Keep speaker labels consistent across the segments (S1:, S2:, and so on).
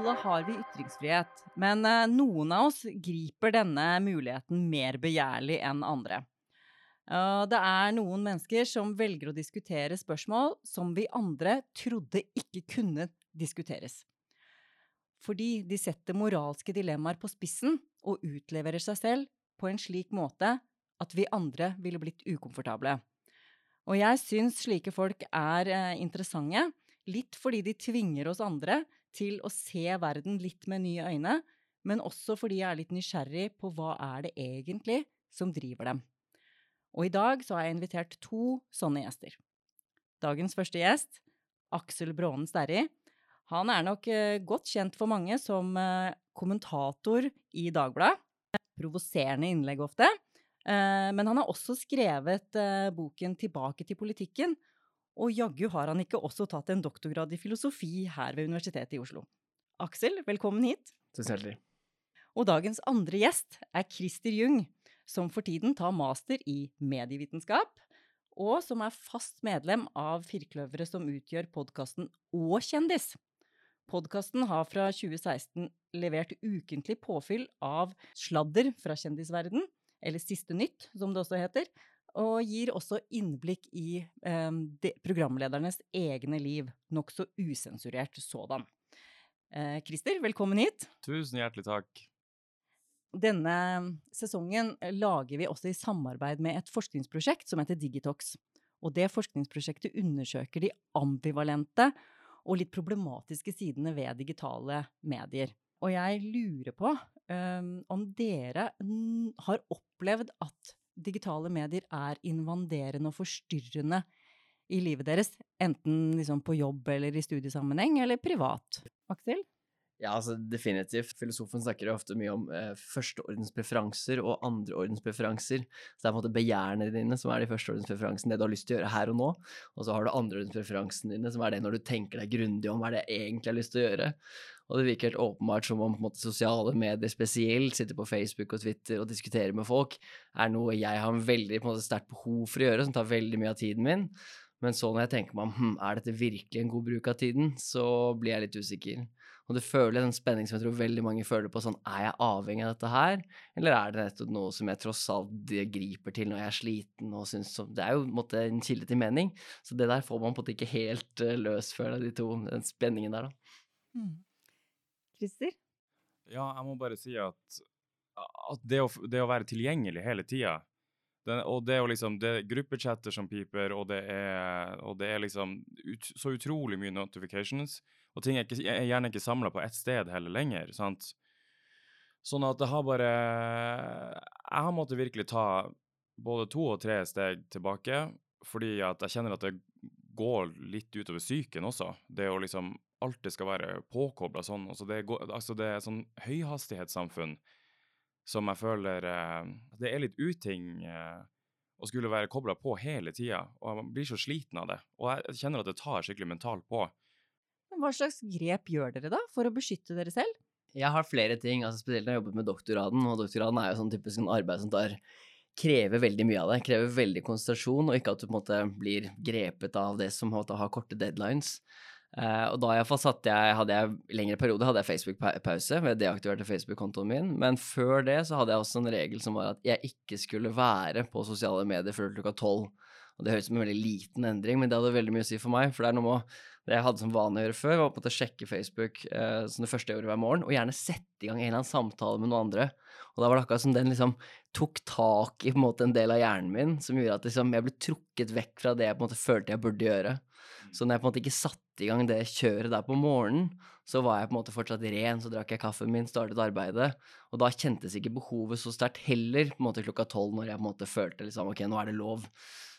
S1: Alle har vi ytringsfrihet, men eh, noen av oss griper denne muligheten mer begjærlig enn andre. Uh, det er noen mennesker som velger å diskutere spørsmål som vi andre trodde ikke kunne diskuteres. Fordi de setter moralske dilemmaer på spissen og utleverer seg selv på en slik måte at vi andre ville blitt ukomfortable. Og jeg syns slike folk er eh, interessante, litt fordi de tvinger oss andre til å se verden litt med nye øyne, men også fordi jeg er litt nysgjerrig på hva er det egentlig som driver dem. Og i dag så har jeg invitert to sånne gjester. Dagens første gjest, Aksel Brånen Sterri. Han er nok eh, godt kjent for mange som eh, kommentator i Dagbladet. Provoserende innlegg ofte. Eh, men han har også skrevet boken 'Tilbake til politikken'. Og jaggu har han ikke også tatt en doktorgrad i filosofi her ved Universitetet i Oslo. Aksel, velkommen hit.
S2: Tusen hjertelig.
S1: Og dagens andre gjest er Christer Jung, som for tiden tar master i medievitenskap, og som er fast medlem av firkløveret som utgjør podkasten Og kjendis. Podkasten har fra 2016 levert ukentlig påfyll av sladder fra kjendisverden, eller Siste nytt, som det også heter, og gir også innblikk i eh, de, programledernes egne liv, nokså usensurert sådan. Eh, Christer, velkommen hit.
S3: Tusen hjertelig takk.
S1: Denne sesongen eh, lager vi også i samarbeid med et forskningsprosjekt som heter Digitox. Og det forskningsprosjektet undersøker de ambivalente og litt problematiske sidene ved digitale medier. Og jeg lurer på um, om dere har opplevd at digitale medier er invaderende og forstyrrende i livet deres, enten liksom på jobb eller i studiesammenheng, eller privat. Aksel?
S2: Ja, altså definitivt. Filosofen snakker jo ofte mye om eh, førsteordenspreferanser og andreordenspreferanser. Så det er på en måte begjærene dine som er de førsteordenspreferansene, det du har lyst til å gjøre her og nå. Og så har du andreordenspreferansene dine, som er det når du tenker deg grundig om hva det jeg egentlig har lyst til å gjøre. Og det virker helt åpenbart som om måte, sosiale medier spesielt, sitter på Facebook og Twitter og diskuterer med folk, er noe jeg har en veldig sterkt behov for å gjøre, som tar veldig mye av tiden min. Men så når jeg tenker meg om hm, er dette virkelig en god bruk av tiden, så blir jeg litt usikker. Og det føler den spenning som jeg tror veldig mange føler på sånn Er jeg avhengig av dette her, eller er det nettopp noe som jeg tross alt griper til når jeg er sliten og syns Det er jo en, måte, en kilde til mening, så det der får man på en måte ikke helt uh, løs før de to, den spenningen der, da. Mm.
S1: Christer?
S3: Ja, jeg må bare si at, at det, å, det, å, være tilgjengelig hele tida og det jo liksom det er gruppechatter som piper, og det er, og det er liksom ut, så utrolig mye notifications. Og ting er, ikke, er gjerne ikke samla på ett sted heller lenger. sant? Sånn at det har bare Jeg har måttet virkelig ta både to og tre steg tilbake, fordi at jeg kjenner at det går litt utover psyken også. Det å liksom alltid skal være påkobla sånn. Altså det, går, altså det er sånn høyhastighetssamfunn som jeg føler eh, Det er litt uting eh, å skulle være kobla på hele tida, og jeg blir så sliten av det. Og jeg kjenner at det tar skikkelig mentalt på.
S1: Hva slags grep gjør dere da for å beskytte dere selv?
S2: Jeg har flere ting, altså spesielt når jeg har jobbet med doktorgraden. Og doktorgraden er jo sånn typisk en arbeid som tar krever veldig mye av det. Krever veldig konsentrasjon, og ikke at du på en måte blir grepet av det som måte, har korte deadlines. Uh, og da iallfall satte jeg, hadde jeg lengre periode hadde jeg Facebook-pause ved deaktiverte Facebook-kontoen min. Men før det så hadde jeg også en regel som var at jeg ikke skulle være på sosiale medier før klokka tolv. Og det høres ut som en veldig liten endring, men det hadde veldig mye å si for meg. For det er noe med det jeg hadde som vane å gjøre før, var på en måte å sjekke Facebook uh, som det første jeg gjorde hver morgen, og gjerne sette i gang en eller annen samtale med noen andre. Og da var det akkurat som den liksom tok tak i en måte en del av hjernen min, som gjorde at liksom, jeg ble trukket vekk fra det jeg på en måte følte jeg burde gjøre. Mm. Så når jeg på en måte ikke satte i gang det kjøret der på morgenen, så var jeg på en måte fortsatt ren, så drakk jeg kaffen min, startet arbeidet. Og da kjentes ikke behovet så sterkt heller på en måte klokka tolv, når jeg på en måte følte liksom ok, nå er det lov.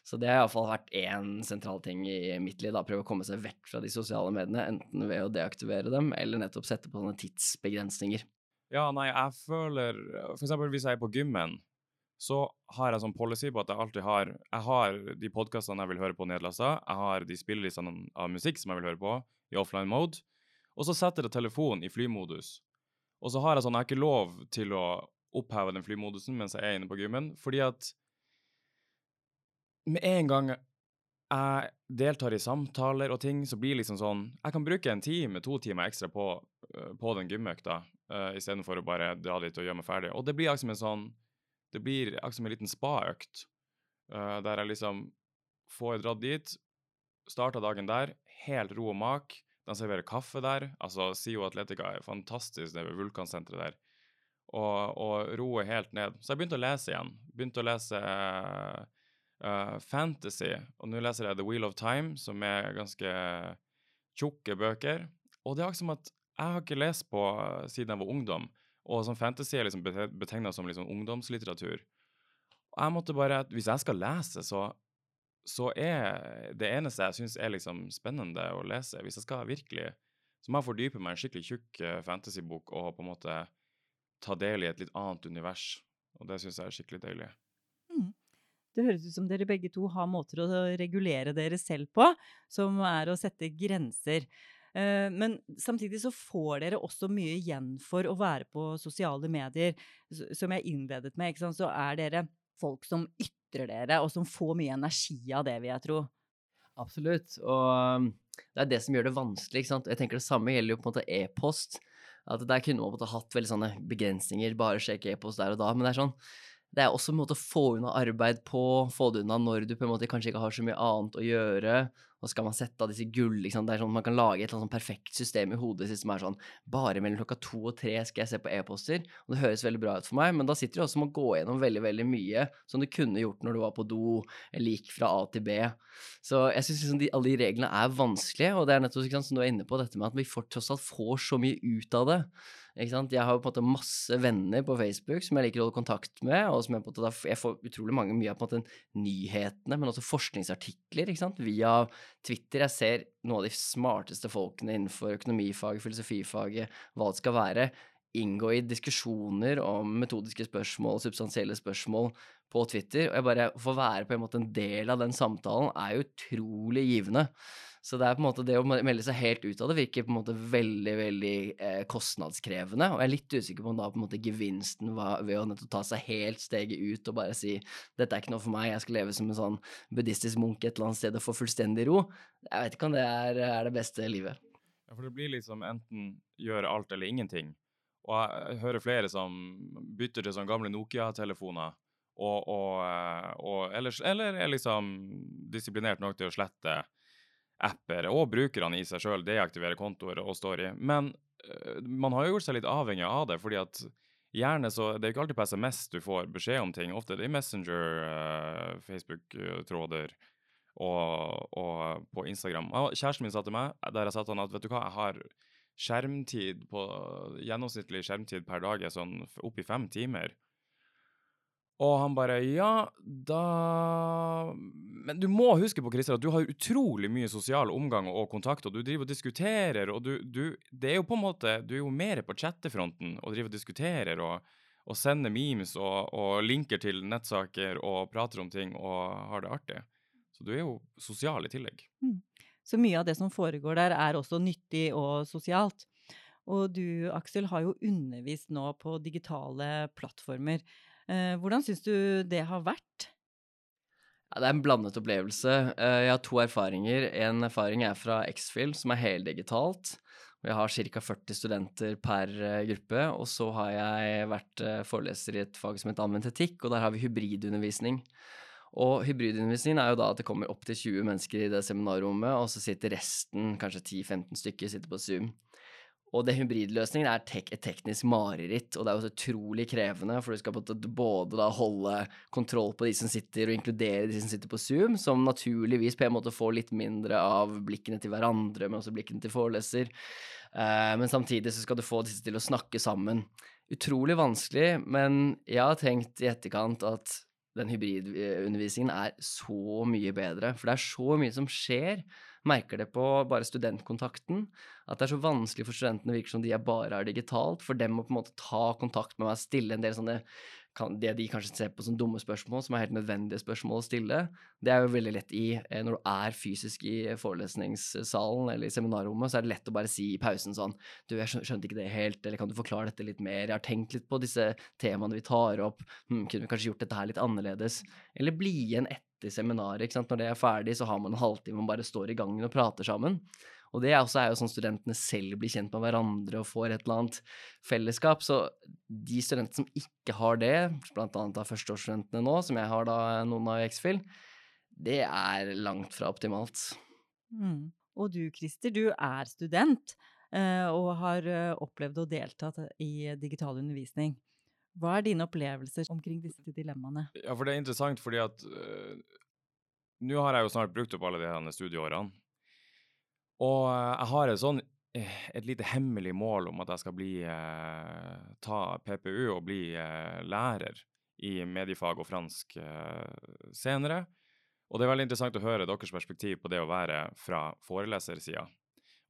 S2: Så det har iallfall vært én sentral ting i mitt liv. da, Prøve å komme seg vekk fra de sosiale mediene, enten ved å deaktivere dem, eller nettopp sette på sånne tidsbegrensninger.
S3: Ja, nei, jeg føler For eksempel hvis jeg er på gymmen, så har jeg sånn policy på at jeg alltid har Jeg har de podkastene jeg vil høre på nedlasta, jeg har de spillelistene av musikk som jeg vil høre på, i offline mode, og så setter jeg telefonen i flymodus. Og så har jeg sånn Jeg har ikke lov til å oppheve den flymodusen mens jeg er inne på gymmen, fordi at med en gang jeg deltar i samtaler og ting, så blir liksom sånn Jeg kan bruke en time, to timer ekstra på eh, på den gymøkta, uh, istedenfor å bare dra dit og gjøre meg ferdig. Og det blir liksom en sånn Det blir akkurat som en liten spaøkt, uh, der jeg liksom får dratt dit, starta dagen der, helt ro og mak. De serverer kaffe der. Altså, SIO Atletica er fantastisk, det Vulkansenteret der. Og, og roer helt ned. Så jeg begynte å lese igjen. Begynte å lese uh, fantasy, og nå leser jeg The Wheel of Time, som er ganske tjukke bøker. Og det er akkurat som at jeg har ikke lest på siden jeg var ungdom, og sånn fantasy er liksom betegna som liksom ungdomslitteratur. Og jeg måtte bare, Hvis jeg skal lese, så, så er det eneste jeg syns er liksom spennende å lese Hvis jeg skal virkelig Så må jeg fordype meg i en skikkelig tjukk fantasybok og på en måte ta del i et litt annet univers. Og det syns jeg er skikkelig deilig.
S1: Mm. Det høres ut som dere begge to har måter å regulere dere selv på, som er å sette grenser. Eh, men samtidig så får dere også mye igjen for å være på sosiale medier. Som jeg innledet med, så er dere folk som ytrer dere, og som får mye energi av det, vil jeg tro.
S2: Absolutt. Og det er det som gjør det vanskelig. ikke sant? Jeg tenker Det samme gjelder jo på en måte e-post. At Der kunne man på en måte hatt veldig sånne begrensninger, bare sjekke e-post der og da. Men det er sånn, det er også en måte å få unna arbeid på, få det unna når du på en måte kanskje ikke har så mye annet å gjøre. Og skal man sette av disse gull liksom. Det er sånn, Man kan lage et sånn perfekt system i hodet sitt som er sånn Bare mellom klokka to og tre skal jeg se på e-poster. Og det høres veldig bra ut for meg, men da sitter du også med å gå gjennom veldig veldig mye som du kunne gjort når du var på do, eller gikk fra A til B. Så jeg syns liksom alle de reglene er vanskelige, og det er nettopp sant, som du er inne på, dette med at vi får, tross alt får så mye ut av det. Jeg har på en måte masse venner på Facebook som jeg liker å holde kontakt med, og som jeg, på en måte, jeg får utrolig mange mye av på en måte nyhetene, men også forskningsartikler via Twitter. Jeg ser noen av de smarteste folkene innenfor økonomifaget, filosofifaget, hva det skal være, inngå i diskusjoner om metodiske spørsmål, substansielle spørsmål på Twitter. Og jeg bare får være på en måte en del av den samtalen er utrolig givende. Så det er på en måte det å melde seg helt ut av det virker på en måte veldig veldig eh, kostnadskrevende. Og jeg er litt usikker på om da på en måte gevinsten var ved å nettopp ta seg helt steget ut og bare si dette er ikke noe for meg, jeg skal leve som en sånn buddhistisk munk et eller annet sted og få fullstendig ro. Jeg vet ikke om det er, er det beste livet.
S3: Ja, for det blir liksom enten gjøre alt eller ingenting. Og jeg hører flere som bytter til sånne gamle Nokia-telefoner. Og, og, eh, og ellers, eller er liksom disiplinert nok til å slette apper og brukerne i seg sjøl deaktiverer kontoer og story. Men uh, man har jo gjort seg litt avhengig av det, fordi at gjerne så Det er ikke alltid på SMS du får beskjed om ting. Ofte det er i Messenger, uh, Facebook-tråder og, og, på Instagram. Kjæresten min sa til meg, der jeg sa til han at vet du hva, jeg har skjermtid på Gjennomsnittlig skjermtid per dag er sånn opp i fem timer. Og han bare Ja, da Men du må huske på, Christer, at du har utrolig mye sosial omgang og kontakt, og du driver og diskuterer, og du, du Det er jo på en måte Du er jo mer på chattefronten og driver og diskuterer og, og sender memes og, og, linker til nettsaker og prater om ting og har det artig. Så du er jo sosial i tillegg. Mm.
S1: Så mye av det som foregår der, er også nyttig og sosialt. Og du, Aksel, har jo undervist nå på digitale plattformer. Eh, hvordan syns du det har vært?
S2: Ja, det er en blandet opplevelse. Eh, jeg har to erfaringer. En erfaring er fra X-Fill, som er heldigitalt. Jeg har ca. 40 studenter per eh, gruppe. Og så har jeg vært foreleser i et fag som heter anvendt etikk, og der har vi hybridundervisning. Og hybridundervisningen er jo da at det kommer opp til 20 mennesker i det seminarrommet, og så sitter resten, kanskje 10-15 stykker, sitter på Zoom. Og det hybridløsningen er tek et teknisk mareritt, og det er også utrolig krevende, for du skal både holde kontroll på de som sitter, og inkludere de som sitter på Zoom, som naturligvis på en måte får litt mindre av blikkene til hverandre, men også blikkene til foreleser. Uh, men samtidig så skal du få disse til å snakke sammen. Utrolig vanskelig, men jeg har tenkt i etterkant at den hybridundervisningen er så mye bedre, for det er så mye som skjer merker det på bare studentkontakten. At det er så vanskelig for studentene, virker som de er bare er digitalt. For dem å på en måte ta kontakt med meg, stille en del sånne det de kanskje ser på som dumme spørsmål, som er helt nødvendige spørsmål å stille, det er jo veldig lett i eh, Når du er fysisk i forelesningssalen eller i seminarrommet, så er det lett å bare si i pausen sånn Du, jeg skjønte ikke det helt, eller kan du forklare dette litt mer? Jeg har tenkt litt på disse temaene vi tar opp. Hm, kunne vi kanskje gjort dette her litt annerledes? Eller bli igjen etter seminaret. ikke sant? Når det er ferdig, så har man en halvtime man bare står i gangen og prater sammen. Og det er også er jo sånn studentene selv blir kjent med hverandre og får et eller annet fellesskap. Så de studentene som ikke har det, blant annet av førsteårsstudentene nå, som jeg har da noen av i X-Fill, det er langt fra optimalt.
S1: Mm. Og du Christer, du er student eh, og har eh, opplevd og deltatt i digital undervisning. Hva er dine opplevelser omkring disse dilemmaene?
S3: Ja, for det er interessant fordi at uh, nå har jeg jo snart brukt opp alle de her studieårene. Og uh, jeg har et sånn et lite hemmelig mål om at jeg skal bli uh, ta PPU og bli lærer i mediefag og fransk senere. Og det er veldig interessant å høre deres perspektiv på det å være fra forelesersida.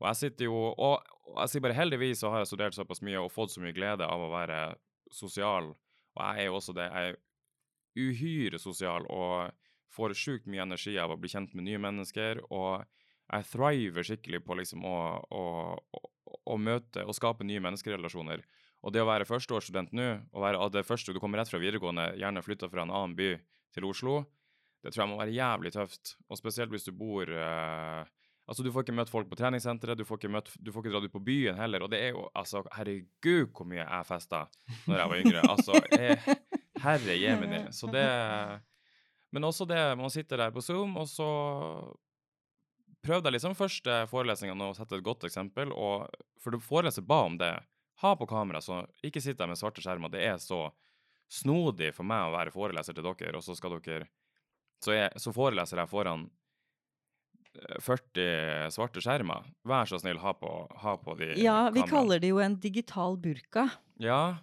S3: Og jeg sitter jo Og jeg sier bare heldigvis så har jeg studert såpass mye og fått så mye glede av å være sosial. Og jeg er jo også det. Jeg er uhyre sosial og får sjukt mye energi av å bli kjent med nye mennesker. Og jeg thriver skikkelig på liksom å, å, å, å møte og skape nye menneskerelasjoner. Og det å være førsteårsstudent nå, og være det første du kommer rett fra videregående, gjerne flytta fra en annen by til Oslo, det tror jeg må være jævlig tøft. Og spesielt hvis du bor uh, Altså, du får ikke møtt folk på treningssenteret, du får ikke, møtt, du får ikke dratt ut på byen heller. Og det er jo altså Herregud, hvor mye jeg festa når jeg var yngre. Altså, jeg, herre jemini. Så det Men også det Man sitter der på Zoom, og så prøvde jeg liksom første forelesninga å sette et godt eksempel, og for foreleser ba om det. Ha på kamera, så ikke sitt der med svarte skjermer. Det er så snodig for meg å være foreleser til dere, og så skal dere så, jeg, så foreleser jeg foran 40 eh, svarte skjermer. Vær så snill, ha på, ha på de
S1: Ja, vi kameraene. kaller det jo en digital burka.
S3: Ja.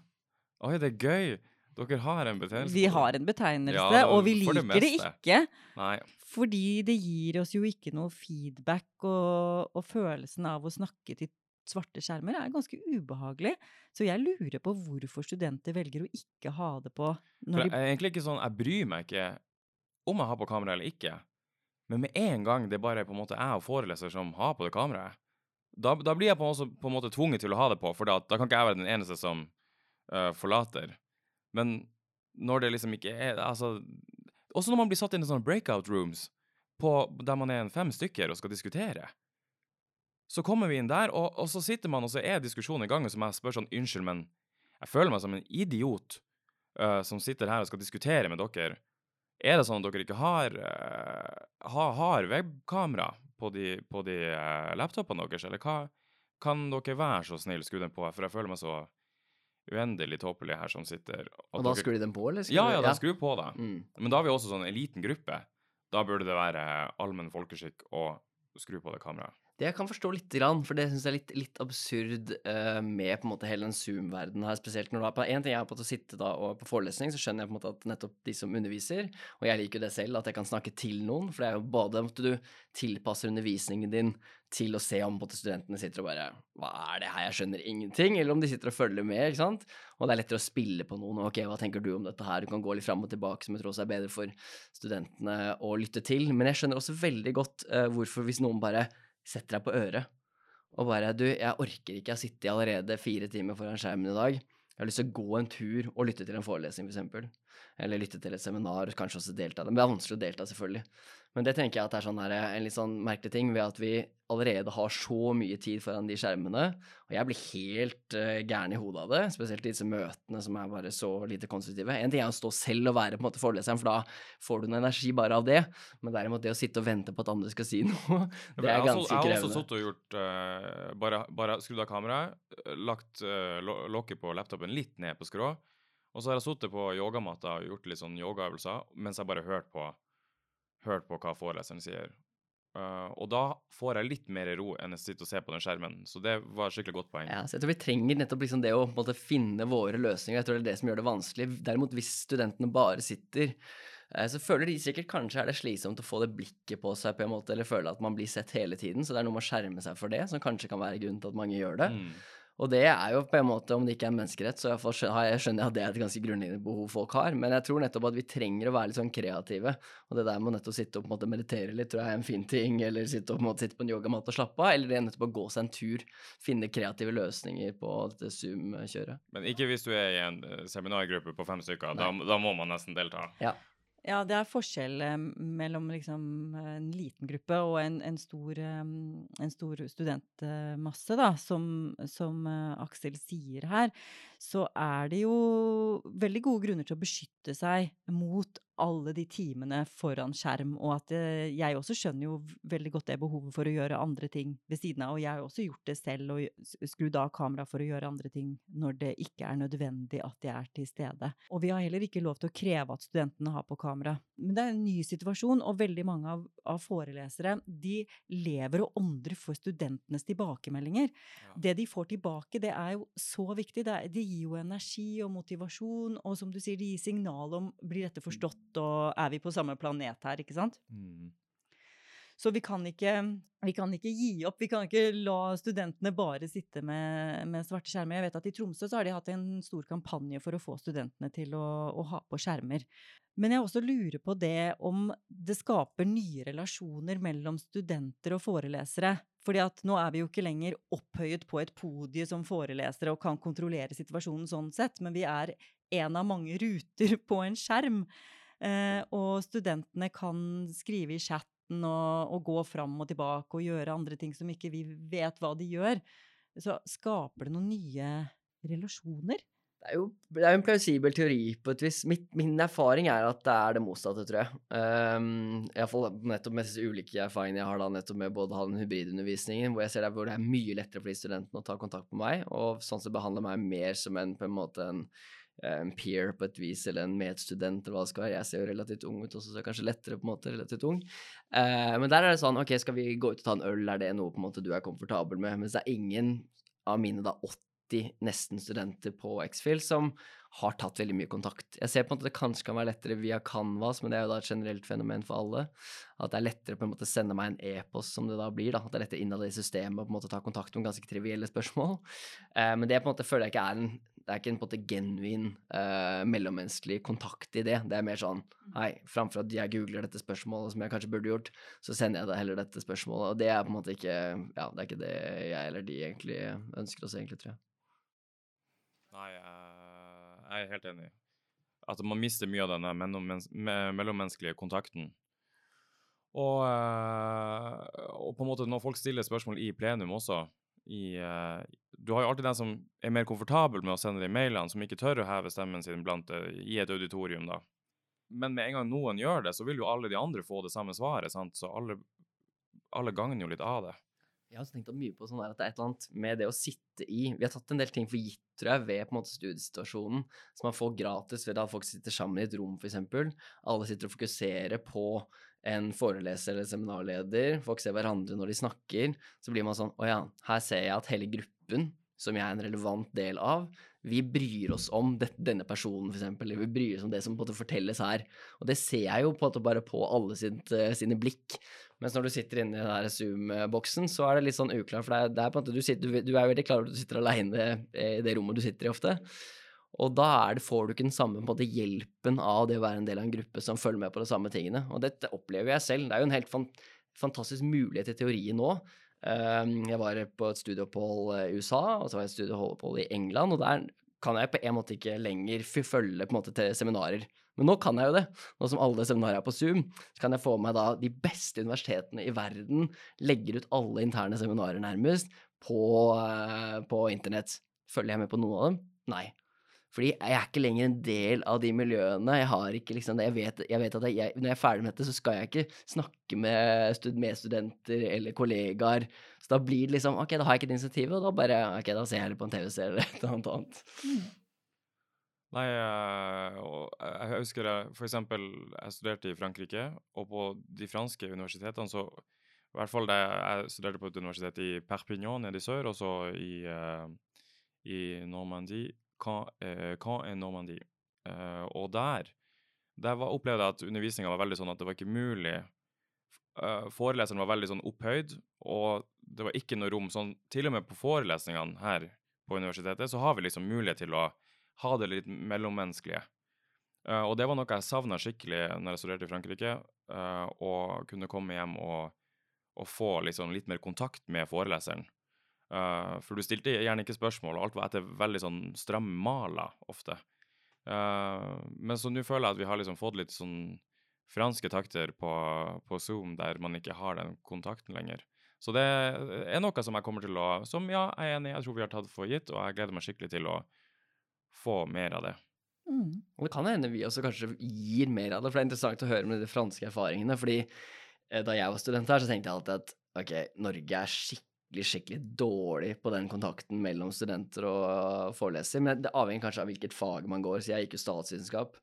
S3: Oi, det er gøy. Dere har en betegnelse?
S1: Vi har en betegnelse, ja, og vi liker det, det, ikke.
S3: Nei.
S1: Fordi det gir oss jo ikke noe feedback, og, og, følelsen av å snakke til svarte skjermer er ganske ubehagelig. Så jeg lurer på hvorfor studenter velger å ikke ha det på.
S3: Når de... er egentlig ikke sånn, Jeg bryr meg ikke om jeg har på kamera eller ikke. Men med en gang det bare er på en måte jeg og foreleser som har på det kameraet, da, da blir jeg på måte, på en, måte, tvunget til å ha det på, for da, da kan ikke jeg være den eneste som uh, forlater. Men når det liksom ikke er Altså Også når man blir satt inn i sånne breakout rooms på, der man er en fem stykker og skal diskutere. Så kommer vi inn der, og, og så sitter man, og så er diskusjonen i gang, og så må jeg spørre sånn Unnskyld, men jeg føler meg som en idiot uh, som sitter her og skal diskutere med dere er det sånn at dere ikke har, uh, har, har webkamera på de, på de uh, laptopene deres, eller hva kan dere være så snill skru den på? For jeg føler meg så uendelig tåpelig her som sitter.
S2: Og, da skrur de den på, eller?
S3: Ja, ja, da ja. skrur på da. Mm. Men da har vi også sånn en liten gruppe. Da burde det være allmenn folkeskikk å skru på det kameraet.
S2: Det jeg kan forstå litt, for det syns jeg er litt, litt absurd uh, med på en måte hele den Zoom-verdenen her, spesielt når du har på En ting er på å sitte da og på forelesning, så skjønner jeg på en måte at nettopp de som underviser, og jeg liker jo det selv, at jeg kan snakke til noen, for det er jo både at du tilpasser undervisningen din til å se om studentene sitter og bare Hva er det her, jeg skjønner ingenting, eller om de sitter og følger med, ikke sant, og det er lettere å spille på noen, ok, hva tenker du om dette her, du kan gå litt fram og tilbake, som jeg tror også er bedre for studentene å lytte til, men jeg skjønner også veldig godt uh, hvorfor hvis noen bare setter deg på øret og bare Du, jeg orker ikke, jeg har allerede fire timer foran skjermen i dag. Jeg har lyst til å gå en tur og lytte til en forelesning, f.eks. Eller lytte til et seminar, kanskje også delta. Det er vanskelig å delta, selvfølgelig. Men det tenker jeg at er sånn her, en litt sånn merkelig ting ved at vi allerede har så mye tid foran de skjermene. Og jeg blir helt uh, gæren i hodet av det, spesielt disse møtene som er bare så lite konstruktive. En ting er å stå selv og være på en måte foreleseren, for da får du noe energi bare av det. Men derimot det å sitte og vente på at andre skal si noe, det er ganske krevende.
S3: Jeg har også sittet og gjort uh, bare, bare skrudd av kameraet, eh, lagt uh, lokket på laptopen litt ned på skrå, og så har jeg sittet på yogamatta og gjort litt sånn yogaøvelser mens jeg bare hørt på hørt på hva foreleseren sier. Uh, og da får jeg litt mer ro enn å sitte og se på den skjermen. Så det var et skikkelig godt poeng.
S2: Ja, så jeg tror vi trenger nettopp liksom det å måte, finne våre løsninger. Jeg tror det er det som gjør det vanskelig. Derimot, hvis studentene bare sitter uh, så føler de sikkert kanskje er det slitsomt å få det blikket på seg, på en måte, eller føle at man blir sett hele tiden. Så det er noe med å skjerme seg for det, som kanskje kan være grunnen til at mange gjør det. Mm. Og det er jo på en måte, om det ikke er menneskerett, så jeg skjønner jeg at det er et ganske grunnleggende behov folk har. Men jeg tror nettopp at vi trenger å være litt sånn kreative. Og det der med nettopp sitte og på en måte meditere litt, tror jeg er en fin ting. Eller sitte, og, på en måte, sitte på en yogamatte og slappe av. Eller det er nettopp å gå seg en tur. Finne kreative løsninger på dette Zoom-kjøret.
S3: Men ikke hvis du er i en eh, seminargruppe på fem stykker. Da, da, må man nesten delta.
S2: Ja.
S1: Ja, det er forskjell eh, mellom liksom en liten gruppe og en, en, stor, eh, en stor, studentmasse, da, som, som eh, Aksel sier her. Så er det jo veldig gode grunner til å beskytte seg mot alle de timene foran skjerm, og at eh, jeg også skjønner jo veldig godt det behovet for å gjøre andre ting ved siden av, og jeg har også gjort det selv og skrudd av kamera for å gjøre andre ting når det ikke er nødvendig at jeg er til stede. Og vi har heller ikke lov til å kreve at studentene har på kamera. Men det er en ny situasjon, og veldig mange av, av forelesere de lever og åndrer for studentenes tilbakemeldinger. Ja. Det de får tilbake, det er jo så viktig. Det, er, det gir jo energi og motivasjon, og som du sier, det gir signal om blir dette forstått og er vi på samme planet her, ikke sant? Mm. Så vi kan, ikke, vi kan, ikke, gi opp. Vi kan ikke la studentene bare sitte med, med, svarte skjermer. Jeg vet at I Tromsø så har de hatt en stor kampanje for å få studentene til å, å, ha på skjermer. Men jeg også lurer på det om det skaper nye relasjoner mellom studenter og forelesere. Fordi at nå er vi jo ikke lenger opphøyet på et podie som forelesere og kan kontrollere situasjonen sånn sett, men vi er en av mange ruter på en skjerm. Eh, og studentene kan skrive i chatten og, og, gå fram og tilbake og gjøre andre ting som ikke vi vet hva de gjør. Så skaper det noen nye relasjoner?
S2: Det er jo det er en plausibel teori på et vis. Mitt, min erfaring er at det er det motsatte, tror jeg. Um, Iallfall nettopp med disse ulike erfaringene jeg har da nettopp med både den hybridundervisningen, hvor jeg ser det, hvor det er mye lettere for de studentene å ta kontakt med meg, og sånn sett behandle meg mer som en på en måte en en peer på et vis, eller en medstudent, eller hva det skal være. Jeg ser jo relativt ung ut også, så jeg er kanskje lettere på en måte relativt ung. Eh, men der er det sånn, ok, skal vi gå ut og ta en øl, er det noe på en måte du er komfortabel med? Mens det er ingen av mine da 80 nesten studenter på X-Fill som har tatt veldig mye kontakt. Jeg ser på en måte at det kanskje kan være lettere via Canvas, men det er jo da et generelt fenomen for alle. At det er lettere på en måte å sende meg en e-post, som det da blir. da, At det er lettere innad i systemet å på en måte ta kontakt med ganske trivielle spørsmål. Eh, men det på en måte føler jeg ikke er en det er ikke en på en måte genuin eh, mellommenneskelig kontakt i det. Det er mer sånn Hei, framfor at jeg googler dette spørsmålet, som jeg kanskje burde gjort, så sender jeg deg heller dette spørsmålet. Og det er på en måte ikke Ja, det er ikke det jeg eller de egentlig ønsker oss, egentlig, tror jeg.
S3: Nei, jeg er helt enig. At man mister mye av denne mellommenneskelige kontakten. Og, eh, og, på en måte når folk stiller spørsmål i plenum også, i uh, Du har jo alltid den som er mer komfortabel med å sende de mailene, som ikke tør å heve stemmen sin blant, i et auditorium, da. Men med en gang noen gjør det, så vil jo alle de andre få det samme svaret, sant? så alle, alle gagner jo litt av det.
S2: Jeg har også tenkt mye på sånn at det er et eller annet med det å sitte i. Vi har tatt en del ting for gitt, tror jeg, ved på en måte studiesituasjonen, som man får gratis ved at folk sitter sammen i et rom, f.eks. Alle sitter og fokuserer på en foreleser eller seminarleder, folk ser hverandre når de snakker, så blir man sånn Å ja, her ser jeg at hele gruppen, som jeg er en relevant del av, vi bryr oss om det, denne personen, f.eks., eller vi bryr oss om det som på en måte fortelles her. Og det ser jeg jo på en måte bare på alle sitt, uh, sine blikk. Mens når du sitter inne i den Zoom-boksen, så er det litt sånn uklart, for det er, det er på en måte, du, sitter, du, du er veldig klar over at du sitter aleine i det rommet du sitter i ofte. Og da det, får du ikke den samme måte, hjelpen av det å være en del av en gruppe som følger med på de samme tingene. Og dette opplever jeg selv. Det er jo en helt fan fantastisk mulighet i teorien nå. Um, jeg var på et studieopphold i USA, og så var jeg et studieopphold i England, og der kan jeg på en måte ikke lenger følge på en måte til seminarer. Men nå kan jeg jo det. Nå som alle seminarer er på Zoom, så kan jeg få med da de beste universitetene i verden legger ut alle interne seminarer nærmest på, uh, på internett. Følger jeg med på noen av dem? Nei. Fordi jeg er ikke lenger en del av de miljøene. Jeg har ikke liksom jeg vet, jeg vet at jeg, når jeg er ferdig med dette, så skal jeg ikke snakke med stud medstudenter eller kollegaer. Så da blir det liksom Ok, da har jeg ikke det initiativet, og da bare Ok, da ser jeg heller på en TV-serie eller et eller annet annet. Mm.
S3: Nei, jeg, jeg husker jeg for eksempel jeg studerte i Frankrike, og på de franske universitetene så I hvert fall det, jeg studerte på et universitet i Perpignan nede i sør, og så i, uh, i Normandie hva, eh, hva er Normandie? Eh, og der, der var, opplevde jeg at undervisninga var veldig sånn at det var ikke mulig uh, Foreleseren var veldig sånn opphøyd, og det var ikke noe rom sånn Til og med på forelesningene her på universitetet så har vi liksom mulighet til å ha det litt mellommenneskelige. Uh, og det var noe jeg savna skikkelig når jeg studerte i Frankrike, uh, å kunne komme hjem og, og få liksom litt mer kontakt med foreleseren. Uh, for du stilte gjerne ikke spørsmål, og alt var etter veldig sånn stramme maler ofte. Uh, men så nå føler jeg at vi har liksom fått litt sånn franske takter på, på Zoom der man ikke har den kontakten lenger. Så det er noe som jeg kommer til å Som ja, jeg er enig jeg tror vi har tatt for gitt, og jeg gleder meg skikkelig til å få mer av det.
S1: Mm.
S2: Og det kan hende vi også kanskje gir mer av det, for det er interessant å høre med de franske erfaringene. fordi eh, da jeg var student her, så tenkte jeg alltid at ok, Norge er skikkelig, skikkelig dårlig på den kontakten mellom studenter og foreleser. Men det avhenger kanskje av hvilket fag man går. Så jeg gikk jo statsvitenskap,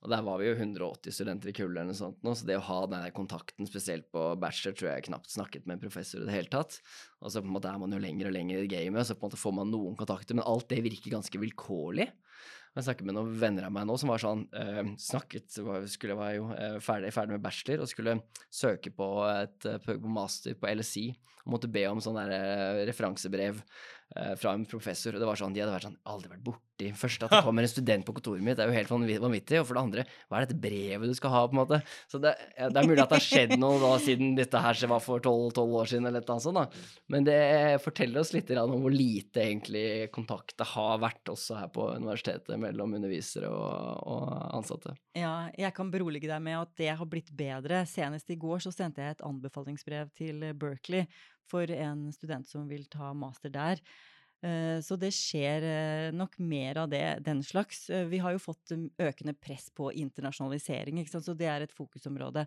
S2: og der var vi jo 180 studenter i kullet eller noe sånt nå, så det å ha den kontakten, spesielt på bachelor, tror jeg knapt snakket med en professor i det hele tatt. Og så på en måte er man jo lenger og lenger i gamet, så på en måte får man noen kontakter, men alt det virker ganske vilkårlig. Jeg snakket med noen venner av meg nå som var sånn eh, Snakket skulle var jo eh, ferdig, ferdig, med bachelor og skulle søke på et eh, på master på LSI og måtte be om sånn eh, referansebrev fra en professor. Og det var sånn, de hadde vært sånn Aldri vært borti Først at det kommer en student på kontoret mitt, det er jo helt vanvittig. Og for det andre, hva er dette brevet du skal ha, på en måte? Så det, det er mulig at det har skjedd noe da siden dette her var for tolv år siden, eller et eller annet sånt, da. Men det forteller oss litt om hvor lite egentlig kontakt det har vært også her på universitetet mellom undervisere og, og ansatte.
S1: Ja, jeg kan berolige deg med at det har blitt bedre. Senest i går så sendte jeg et anbefalingsbrev til Berkeley for en student som vil ta master der. Eh, så det skjer eh, nok mer av det, den slags. Eh, vi har jo fått um, økende press på internasjonalisering, så det er et fokusområde.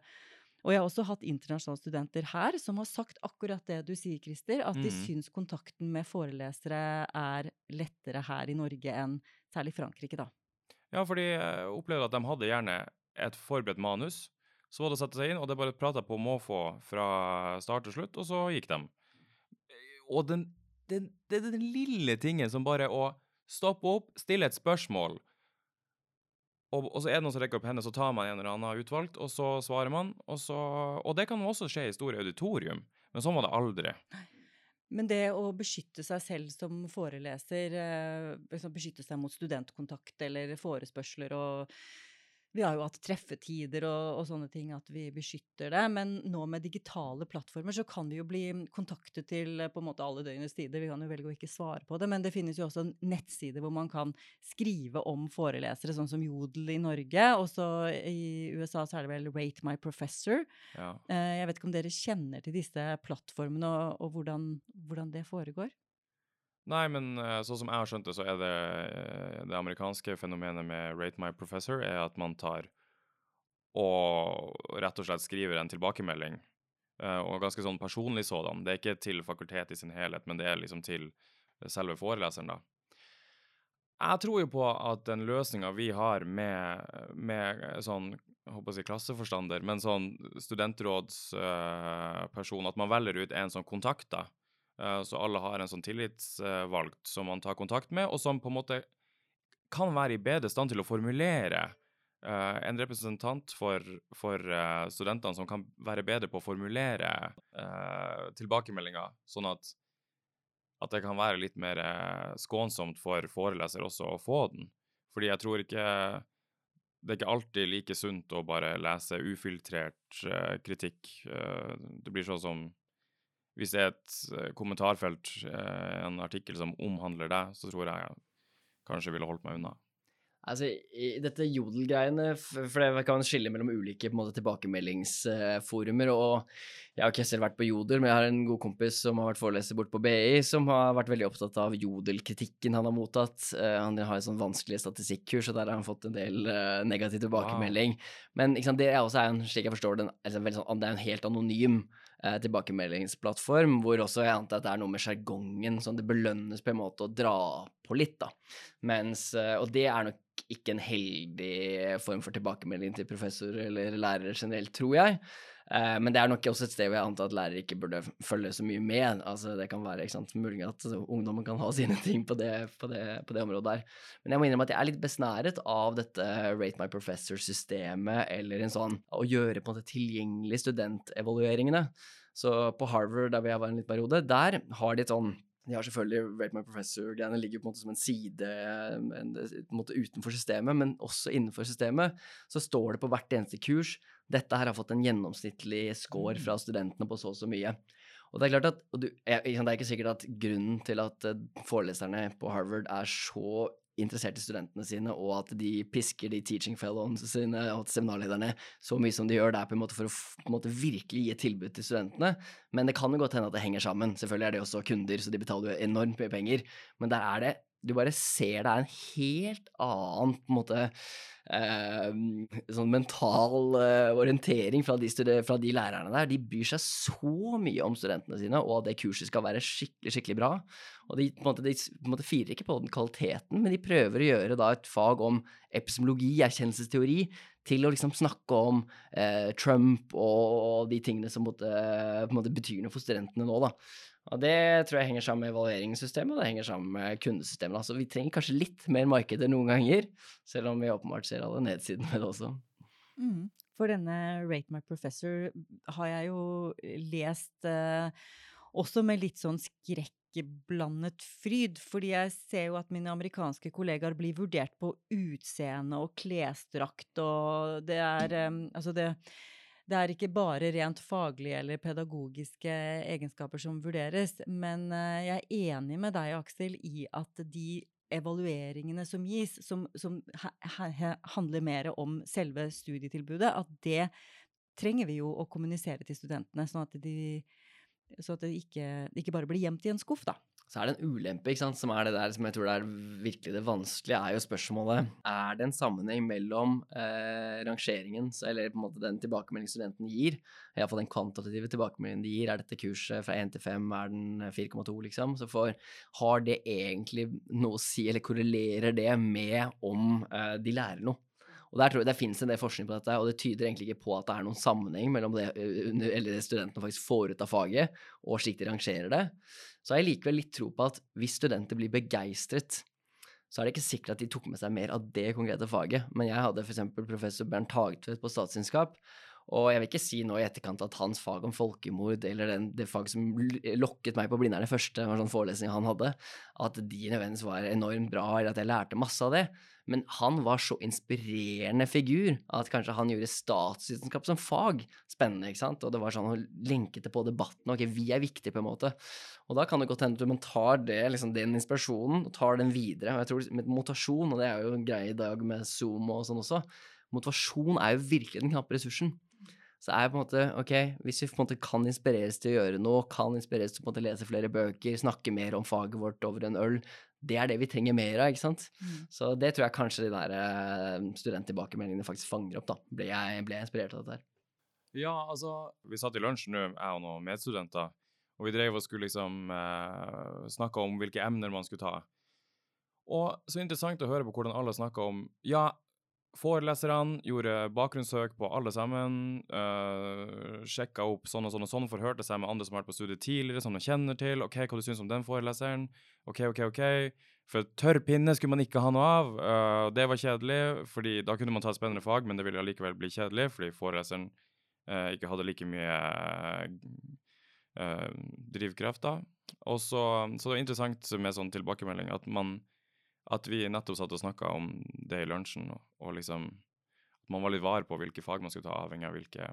S1: Og jeg har også hatt internasjonale studenter her som har sagt akkurat det du sier, Christer, at de mm. syns kontakten med forelesere er lettere her i Norge enn særlig Frankrike, da.
S3: Ja, for de opplevde at de hadde gjerne et forberedt manus. Så var det å sette seg inn, og det bare prata på måfå fra start til slutt, og så gikk de. Og den det, det er den lille tingen som bare å stoppe opp, stille et spørsmål, og, og, så er det noen som rekker opp hendene, så tar man en eller annen utvalgt, og så svarer man. Og, så, og det kan også skje i store auditorium, men sånn var det aldri.
S1: Men det å beskytte seg selv som foreleser, eh, beskytte seg mot studentkontakt eller forespørsler og vi har jo hatt treffetider og, og, sånne ting, at vi beskytter det. Men nå med digitale plattformer så kan vi jo bli kontaktet til på en måte alle døgnets tider. Vi kan jo velge å ikke svare på det, men det finnes jo også nettsider hvor man kan skrive om forelesere, sånn som Jodel i Norge. Og så i USA så er det vel Rate My Professor. Ja. Eh, jeg vet ikke om dere kjenner til disse plattformene og, og hvordan, hvordan det foregår?
S3: Nei, men eh, sånn som jeg har skjønt det, så er det eh, det amerikanske fenomenet med Rate my professor er at man tar og rett og slett skriver en tilbakemelding, eh, og ganske sånn personlig sådan. Det er ikke til fakultet i sin helhet, men det er liksom til selve foreleseren, da. Jeg tror jo på at den løsninga vi har med, med sånn jeg håper å si klasseforstander, men sånn studentrådsperson, at man velger ut en kontakt, da, Eh, så alle har en sånn tillitsvalgt som man tar kontakt med, og som på en måte kan være i bedre stand til å formulere Uh, en representant for, for uh, studentene som kan være bedre på å formulere uh, tilbakemeldinger, sånn at, at, det kan være litt mer skånsomt for foreleser også å få den. Fordi jeg tror ikke Det er ikke alltid like sunt å bare lese ufiltrert kritikk. det blir sånn som hvis det er et eh, kommentarfelt, eh, en artikkel som omhandler deg, så tror jeg kanskje ville holdt meg unna.
S2: Altså, i dette jodel-greiene, for det kan skille mellom ulike måte, tilbakemeldingsforumer, og jeg har ikke selv vært på Jodel, men jeg har en god kompis som har vært foreleser bort på BI, som har vært veldig opptatt av Jodel-kritikken han har mottatt. Uh, han har et sånn vanskelig statistikkurs, og der har han fått en del negativ tilbakemelding. Wow. Men sant, det er også en, slik jeg forstår det, en, sånn, det er en helt anonym uh, tilbakemeldingsplattform, hvor også jeg antar at det er noe med sjargongen, sånn det belønnes på en måte å dra på litt, da. Mens, og det er nok ikke en heldig form for tilbakemelding til professorer eller lærere generelt, tror jeg. Eh, men det er nok også et sted hvor jeg antar at lærere ikke burde følge så mye med. Altså, det kan være ikke sant, mulig at ungdommen kan ha sine ting på det, på, det, på det, området der. Men jeg må innrømme at jeg er litt besnæret av dette Rate my professor-systemet, eller en sånn å gjøre på en måte tilgjengelig studentevalueringene. Så på Harvard, der jeg var en liten periode, der har de et sånn de har selvfølgelig Rate My Professor-greiene ligger på en måte som en side en, en måte utenfor systemet, men også innenfor systemet så står det på hvert eneste kurs dette her har fått en gjennomsnittlig score fra studentene på så og så mye. Og Det er klart at, du, det er ikke sikkert at grunnen til at eh, foreleserne på Harvard er så interessert i studentene sine, og at de pisker de teaching fellows sine og seminarlederne så mye som de gjør. Det er på en måte for å måte virkelig gi et tilbud til studentene. Men det kan jo godt hende at det henger sammen. Selvfølgelig er det også kunder, så de betaler jo enormt mye penger. Men der er det Du bare ser det er en helt annen på en måte eh, sånn mental eh, orientering fra de, fra de, lærerne der. De bryr seg så mye om studentene sine, og at det kurset skal være skikkelig, skikkelig bra. Og de, på en måte, de på en måte firer ikke på den kvaliteten, men de prøver å gjøre da et fag om epistemologi, erkjennelsesteori, til å liksom snakke om eh, Trump og de tingene som måtte, på en måte betyr noe for studentene nå, da. Og det tror jeg henger sammen med evalueringssystemet, og det henger sammen med kundesystemet. Altså vi trenger kanskje litt mer markeder noen ganger, selv om vi åpenbart ser alle nedsidene med det også.
S1: Mm. For denne Rate My Professor har jeg jo lest eh, også med litt sånn skrekkblandet fryd, fordi jeg ser jo at mine amerikanske kollegaer blir vurdert på utseende og klesdrakt, og det er eh, Altså, det det er ikke bare rent faglige eller pedagogiske egenskaper som vurderes, men eh, jeg er enig med deg, Aksel, i at de evalueringene som gis, som, som handler mer om selve studietilbudet, at det trenger vi jo å kommunisere til studentene, sånn at, de, så at det ikke, ikke bare blir gjemt i en skuff, da
S2: så er det en ulempe, ikke sant, som er det der som jeg tror det er virkelig det vanskelige, er jo spørsmålet Er det en sammenheng mellom eh, rangeringen, eller på en måte den tilbakemeldingen studenten gir, iallfall den kvantitative tilbakemeldingen de gir, er dette kurset fra 1 til 5, er den 4,2, liksom, så for, har det egentlig noe å si, eller korrelerer det med om eh, de lærer noe? Og der tror jeg Det finnes en del forskning på dette, og det tyder egentlig ikke på at det er noen sammenheng mellom det, eller det studentene faktisk får ut av faget, og slik de rangerer det. Så har jeg likevel litt tro på at hvis studenter blir begeistret, så er det ikke sikkert at de tok med seg mer av det konkrete faget. Men jeg hadde f.eks. professor Bernt Hagtvedt på statsvitenskap, og jeg vil ikke si nå i etterkant at hans fag om folkemord, eller den, det fag som lokket meg på Blindern, første var sånn forelesning han hadde, at de nødvendigvis var enormt bra, eller at jeg lærte masse av det. Men han var så inspirerende figur at kanskje han gjorde statsvitenskap som fag spennende. ikke sant? Og det var sånn å lenke det på debatten. Ok, vi er viktige, på en måte. Og da kan det godt hende at man tar det, liksom, den inspirasjonen og tar den videre. Og jeg tror med motasjon, og det er jo en greie i dag med Zoom og sånn også, motivasjon er jo virkelig den knappe ressursen. Så er på en måte, ok, Hvis vi på en måte kan inspireres til å gjøre noe, kan inspireres til å på en måte lese flere bøker, snakke mer om faget vårt over en øl, det er det vi trenger mer av. ikke sant? Mm. Så det tror jeg kanskje de der uh, studenttilbakemeldingene faktisk fanger opp. da. Ble jeg, ble jeg inspirert av dette her.
S3: Ja, altså Vi satt i lunsj nå, jeg og noen medstudenter, og vi drev og skulle liksom eh, snakke om hvilke emner man skulle ta. Og så interessant å høre på hvordan alle snakka om Ja, Foreleserne gjorde bakgrunnssøk på alle sammen. Uh, eh, sjekka opp sånn og sånn og sånn, forhørte seg med andre som har vært på studiet tidligere, som de kjenner til. OK, hva du syns om den foreleseren? OK, OK, OK. For tørr pinne skulle man ikke ha noe av. Uh, det var kjedelig, fordi da kunne man ta et spennende fag, men det ville allikevel bli kjedelig, fordi foreleseren uh, ikke hadde like mye drivkraft da. Og så, så det var interessant med sånn tilbakemelding at man at vi nettopp satt og snakka om det i lunsjen, og, og liksom at man var litt var på hvilke fag man skulle ta, avhengig av hvilke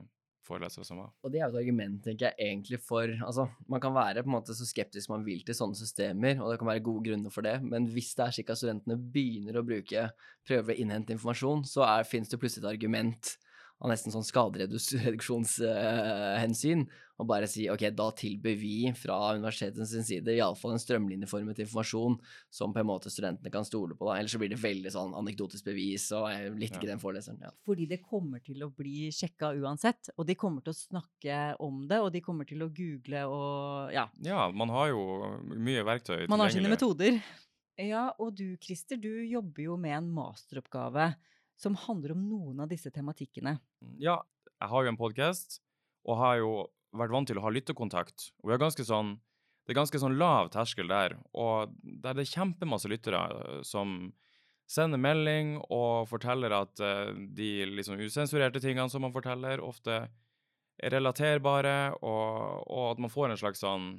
S3: forelesere som var.
S2: Og det er jo et argument, tenker jeg, egentlig for Altså, man kan være på en måte så skeptisk man vil til sånne systemer, og det kan være gode grunner for det, men hvis det er slik at studentene begynner å bruke prøver å innhente informasjon, så fins det plutselig et argument av nesten sånn skadereduksjonshensyn, og bare si ok, da tilbyr vi fra universitetets side iallfall en strømlinjeformet informasjon som på en måte studentene kan stole på, da. Ellers så blir det veldig sånn anekdotisk bevis og jeg litt ikke ja. den foreleseren. Ja.
S1: Fordi det kommer til å bli sjekka uansett, og de kommer til å snakke om det, og de kommer til å google og ja.
S3: Ja, man har jo mye verktøy tilgjengelig.
S1: Man har sine metoder. Ja, og du Christer, du jobber jo med en masteroppgave som handler om noen av disse tematikkene.
S3: Ja, jeg har jo en podkast, og har jo vært vant til å ha lyttekontakt. Og vi har ganske sånn Det er ganske sånn lav terskel der, og der det er kjempemasse lyttere eh, som sender melding og forteller at uh, de liksom usensurerte tingene som man forteller, ofte er relaterbare, og, og at man får en slags sånn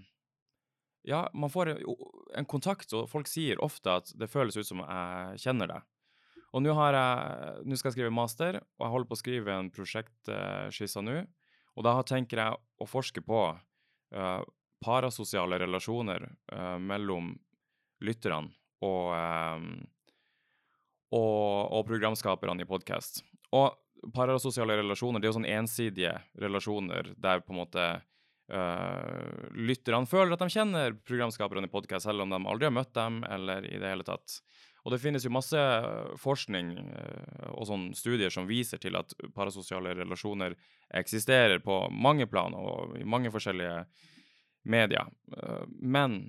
S3: ja, man får en, kontakt, og folk sier ofte at det føles ut som jeg kjenner deg. Og nå, skal jeg skrive master, og jeg holder på å skrive en prosjektskisse nå. Og da tenker jeg å forske på uh, parasosiale relasjoner uh, mellom lytterne og, uh, og, og programskaperne i podkast. Og parasosiale relasjoner det er jo sånn ensidige relasjoner der på en måte uh, lytterne føler at de kjenner programskaperne i podkast, selv om de aldri har møtt dem eller i det hele tatt. Og det finnes jo masse forskning uh, og sånn studier som viser til at parasosiale relasjoner eksisterer på mange plan og i mange forskjellige medier. Men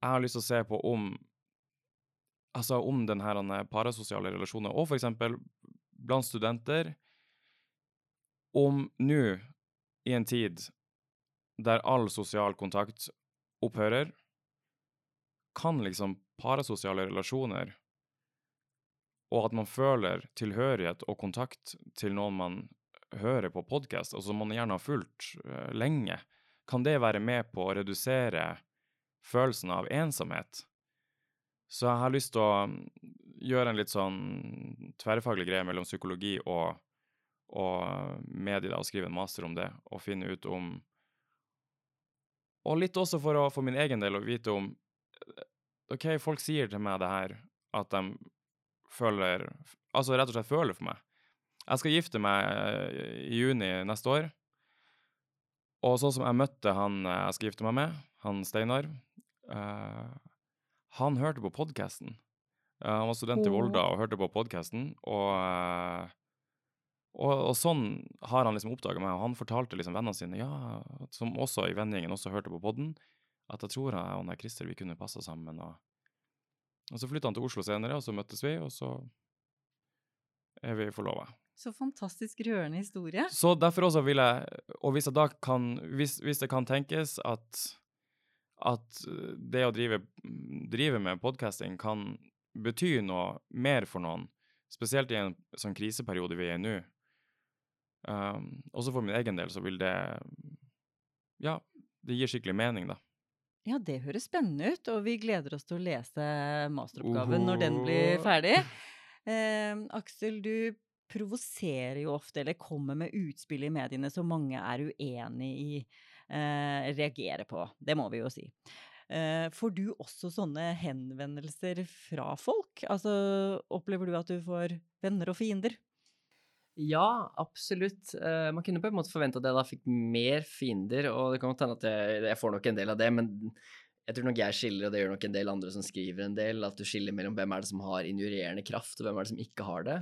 S3: jeg har lyst til å se på om altså om denne parasosiale relasjonen, og f.eks. blant studenter, om nå, i en tid der all sosial kontakt opphører, kan liksom parasosiale relasjoner og at man føler tilhørighet og kontakt til noen man hører på podkast, og som man gjerne har fulgt uh, lenge, kan det være med på å redusere følelsen av ensomhet? Så jeg har lyst til å mm, gjøre en litt sånn tverrfaglig greie mellom psykologi og, og medier, og skrive en master om det, og finne ut om Og litt også for, å, for min egen del å vite om OK, folk sier til meg det her, at de føler Altså rett og slett føler for meg. Jeg skal gifte meg eh, i juni neste år. Og sånn som jeg møtte han eh, jeg skal gifte meg med, han Steinar uh, han hørte på podkasten. Uh, han var student i Volda og hørte på podkasten, og, uh, og, og, sånn har han liksom oppdaga meg. Og han fortalte liksom vennene sine, ja, som også i vennegjengen også hørte på podden, at jeg tror jeg og Christer vi kunne passa sammen. Og, og så flytta han til Oslo senere, og så møttes vi, og så er vi forlova.
S1: Så fantastisk rørende historie.
S3: Så derfor også vil jeg, og hvis, jeg da kan, hvis, hvis det kan tenkes at at det å drive, drive med podkasting kan bety noe mer for noen, spesielt i en sånn kriseperiode vi er i nå. Um, også for min egen del så vil det Ja, det gir skikkelig mening, da.
S1: Ja, det høres spennende ut, og vi gleder oss til å lese masteroppgaven Oho. når den blir ferdig. Um, Aksel, du provoserer jo ofte, eller kommer med utspill i mediene som mange er uenig i uh, reagere på. Det må vi jo si. Uh, får du også sånne henvendelser fra folk? Altså, opplever du at du får venner og fiender?
S2: Ja, absolutt. Uh, man kunne på en måte forvente at jeg da fikk mer fiender, og det kan godt hende at jeg, jeg, får nok en del av det, men jeg tror nok jeg skiller, og det gjør nok en del andre som skriver en del, at du skiller mellom hvem er det som har injurerende kraft, og hvem er det som ikke har det.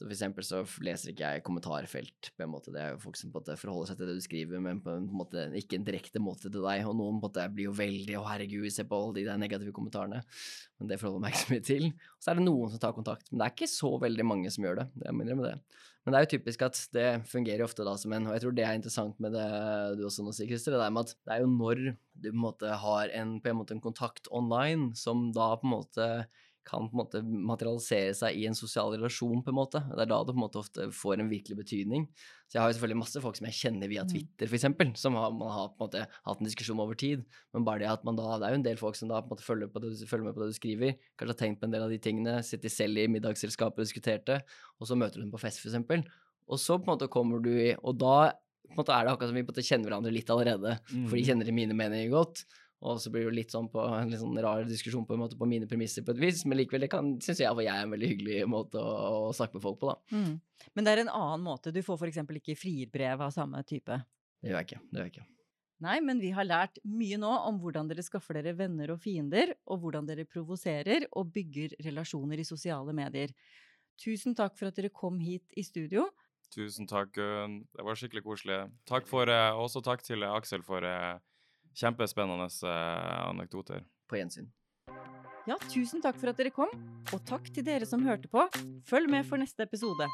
S2: Så for eksempel så leser ikke jeg kommentarfelt. på en måte. Det er jo folk som på en måte forholder seg til det du skriver, men på en måte ikke en direkte måte til deg. Og noen på en måte blir jo veldig 'Å, herregud, se på alle de der negative kommentarene'. Men det forholder meg ikke så mye til. Og så er det noen som tar kontakt. Men det er ikke så veldig mange som gjør det. er mindre med det. Men det er jo typisk at det fungerer ofte da som en Og jeg tror det er interessant med det du også nå sier, Christer. Det der med at det er jo når du på en måte har en, på en, måte en kontakt online som da på en måte kan på en måte materialisere seg i en sosial relasjon, på en måte. Det er da det på en måte ofte får en virkelig betydning. Så jeg har jo selvfølgelig masse folk som jeg kjenner via mm. Twitter, f.eks., som har, man har på en måte hatt en diskusjon over tid. Men bare det at man da Det er jo en del folk som da på en måte følger, det, følger med på det du skriver, kanskje har tenkt på en del av de tingene, sitter selv i middagsselskapet og diskuterte, og så møter du dem på fest, f.eks. Og så på en måte kommer du i Og da på en måte er det akkurat som vi på en måte kjenner hverandre litt allerede, mm. for de kjenner mine meninger godt. Og så blir det jo litt sånn på en litt sånn rar diskusjon på en måte på mine premisser på et vis, men likevel, det kan syns jeg, jeg er en veldig hyggelig måte å, å snakke med folk på, da. Mm.
S1: Men det er en annen måte. Du får f.eks. ikke frierbrev av samme type?
S2: Det gjør jeg ikke. Det gjør jeg ikke.
S1: Nei, men vi har lært mye nå om hvordan dere skaffer dere venner og fiender, og hvordan dere provoserer og bygger relasjoner i sosiale medier. Tusen takk for at dere kom hit i studio.
S3: Tusen takk, det var skikkelig koselig. Takk for, eh, også takk til Aksel for eh, Kjempespennende uh, anekdoter.
S2: På gjensyn.
S1: Ja, tusen takk for at dere kom, og takk til dere som hørte på. Følg med for neste episode.